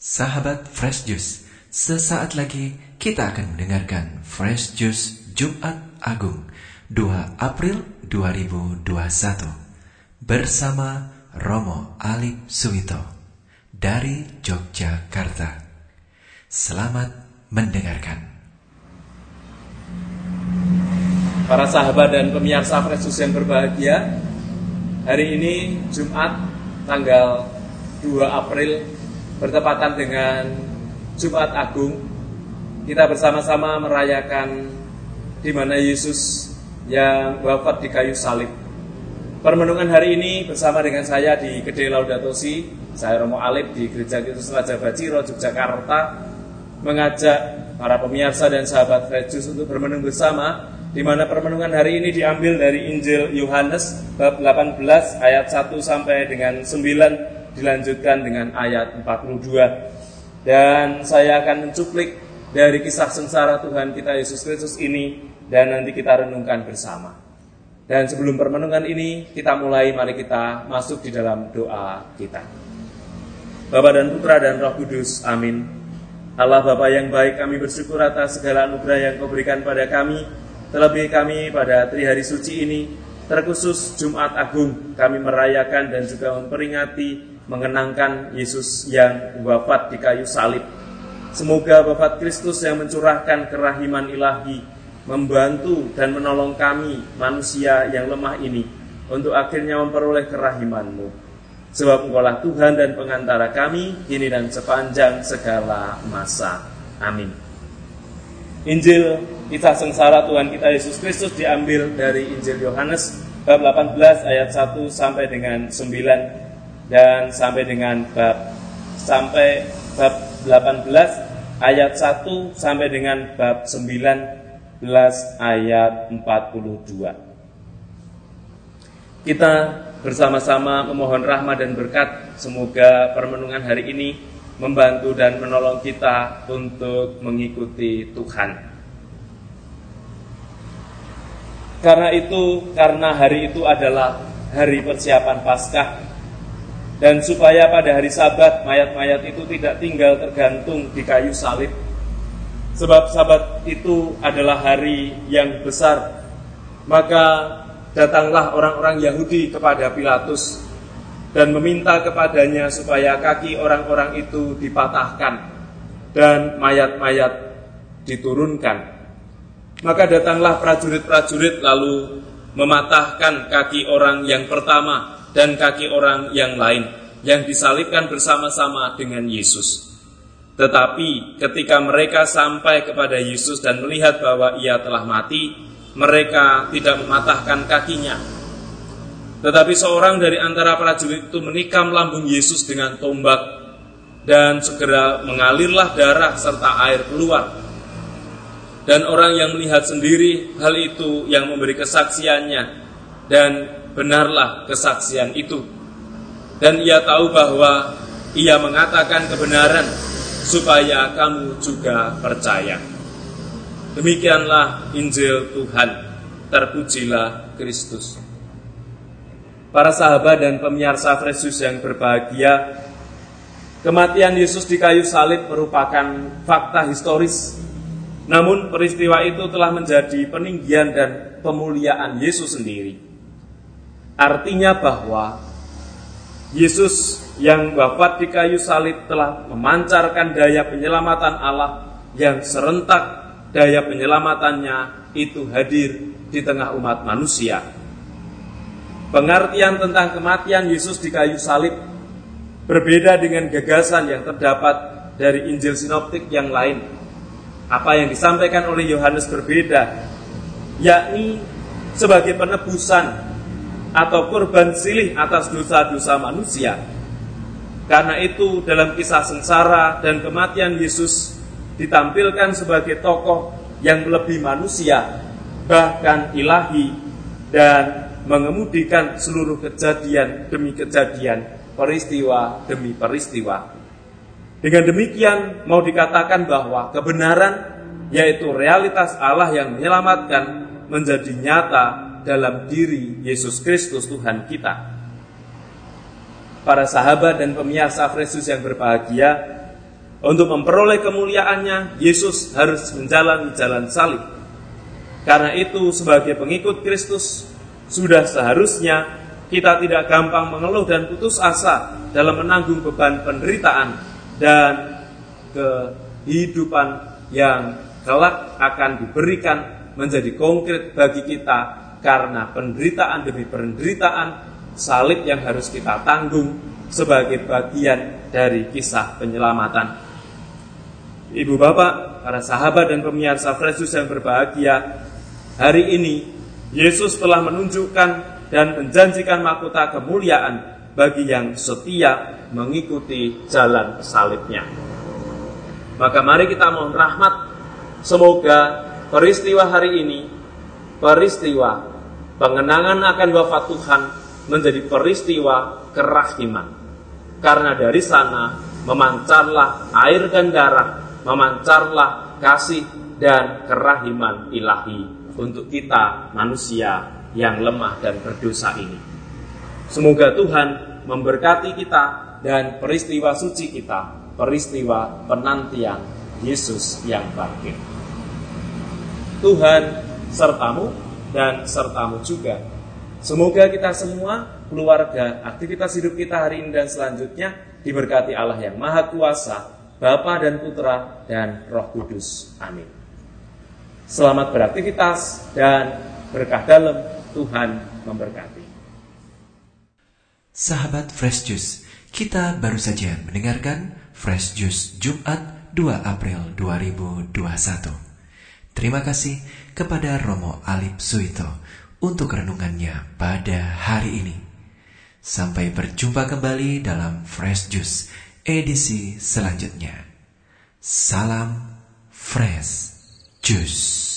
Sahabat Fresh Juice, sesaat lagi kita akan mendengarkan Fresh Juice Jumat Agung 2 April 2021 bersama Romo Alip Suwito dari Yogyakarta. Selamat mendengarkan. Para sahabat dan pemirsa Fresh Juice yang berbahagia, hari ini Jumat tanggal 2 April bertepatan dengan Jumat Agung, kita bersama-sama merayakan di mana Yesus yang wafat di kayu salib. Permenungan hari ini bersama dengan saya di Gede Laudato Si, saya Romo Alip di Gereja Kristus Raja Baciro, Yogyakarta, mengajak para pemirsa dan sahabat Frejus untuk bermenung bersama di mana permenungan hari ini diambil dari Injil Yohanes bab 18 ayat 1 sampai dengan 9 dilanjutkan dengan ayat 42. Dan saya akan mencuplik dari kisah sengsara Tuhan kita Yesus Kristus ini dan nanti kita renungkan bersama. Dan sebelum permenungan ini kita mulai mari kita masuk di dalam doa kita. Bapa dan Putra dan Roh Kudus, amin. Allah Bapa yang baik, kami bersyukur atas segala anugerah yang kau berikan pada kami, terlebih kami pada tri hari suci ini, terkhusus Jumat Agung, kami merayakan dan juga memperingati mengenangkan Yesus yang wafat di kayu salib. Semoga wafat Kristus yang mencurahkan kerahiman ilahi membantu dan menolong kami manusia yang lemah ini untuk akhirnya memperoleh kerahimanmu. Sebab engkaulah Tuhan dan pengantara kami kini dan sepanjang segala masa. Amin. Injil kisah sengsara Tuhan kita Yesus Kristus diambil dari Injil Yohanes bab 18 ayat 1 sampai dengan 9 dan sampai dengan bab sampai bab 18 ayat 1 sampai dengan bab 19 ayat 42. Kita bersama-sama memohon rahmat dan berkat semoga permenungan hari ini membantu dan menolong kita untuk mengikuti Tuhan. Karena itu, karena hari itu adalah hari persiapan Paskah, dan supaya pada hari sabat mayat-mayat itu tidak tinggal tergantung di kayu salib. Sebab sabat itu adalah hari yang besar. Maka datanglah orang-orang Yahudi kepada Pilatus dan meminta kepadanya supaya kaki orang-orang itu dipatahkan dan mayat-mayat diturunkan. Maka datanglah prajurit-prajurit lalu mematahkan kaki orang yang pertama dan kaki orang yang lain yang disalibkan bersama-sama dengan Yesus. Tetapi ketika mereka sampai kepada Yesus dan melihat bahwa ia telah mati, mereka tidak mematahkan kakinya. Tetapi seorang dari antara prajurit itu menikam lambung Yesus dengan tombak dan segera mengalirlah darah serta air keluar. Dan orang yang melihat sendiri hal itu yang memberi kesaksiannya dan benarlah kesaksian itu. Dan ia tahu bahwa ia mengatakan kebenaran supaya kamu juga percaya. Demikianlah Injil Tuhan. Terpujilah Kristus. Para sahabat dan pemirsa Yesus yang berbahagia, kematian Yesus di kayu salib merupakan fakta historis. Namun peristiwa itu telah menjadi peninggian dan pemuliaan Yesus sendiri. Artinya bahwa Yesus yang wafat di kayu salib telah memancarkan daya penyelamatan Allah yang serentak daya penyelamatannya itu hadir di tengah umat manusia. Pengertian tentang kematian Yesus di kayu salib berbeda dengan gagasan yang terdapat dari Injil Sinoptik yang lain. Apa yang disampaikan oleh Yohanes berbeda, yakni sebagai penebusan atau kurban silih atas dosa-dosa manusia. Karena itu dalam kisah sengsara dan kematian Yesus ditampilkan sebagai tokoh yang lebih manusia, bahkan ilahi, dan mengemudikan seluruh kejadian demi kejadian, peristiwa demi peristiwa. Dengan demikian mau dikatakan bahwa kebenaran yaitu realitas Allah yang menyelamatkan menjadi nyata dalam diri Yesus Kristus Tuhan kita. Para sahabat dan pemirsa Kristus yang berbahagia, Untuk memperoleh kemuliaannya, Yesus harus menjalani jalan salib. Karena itu, sebagai pengikut Kristus, sudah seharusnya kita tidak gampang mengeluh dan putus asa dalam menanggung beban penderitaan dan kehidupan yang kelak akan diberikan menjadi konkret bagi kita karena penderitaan demi penderitaan salib yang harus kita tanggung sebagai bagian dari kisah penyelamatan. Ibu bapak, para sahabat dan pemirsa Yesus yang berbahagia, hari ini Yesus telah menunjukkan dan menjanjikan mahkota kemuliaan bagi yang setia mengikuti jalan salibnya. Maka mari kita mohon rahmat, semoga peristiwa hari ini, peristiwa pengenangan akan wafat Tuhan menjadi peristiwa kerahiman. Karena dari sana memancarlah air dan darah memancarlah kasih dan kerahiman ilahi untuk kita manusia yang lemah dan berdosa ini. Semoga Tuhan memberkati kita dan peristiwa suci kita, peristiwa penantian Yesus yang bangkit. Tuhan sertamu dan sertamu juga. Semoga kita semua, keluarga, aktivitas hidup kita hari ini dan selanjutnya diberkati Allah yang Maha Kuasa, Bapa dan Putra dan Roh Kudus. Amin. Selamat beraktivitas dan berkah dalam Tuhan memberkati. Sahabat Fresh Juice, kita baru saja mendengarkan Fresh Juice Jumat 2 April 2021. Terima kasih kepada Romo Alip Suito untuk renungannya pada hari ini. Sampai berjumpa kembali dalam Fresh Juice edisi selanjutnya. Salam Fresh Juice.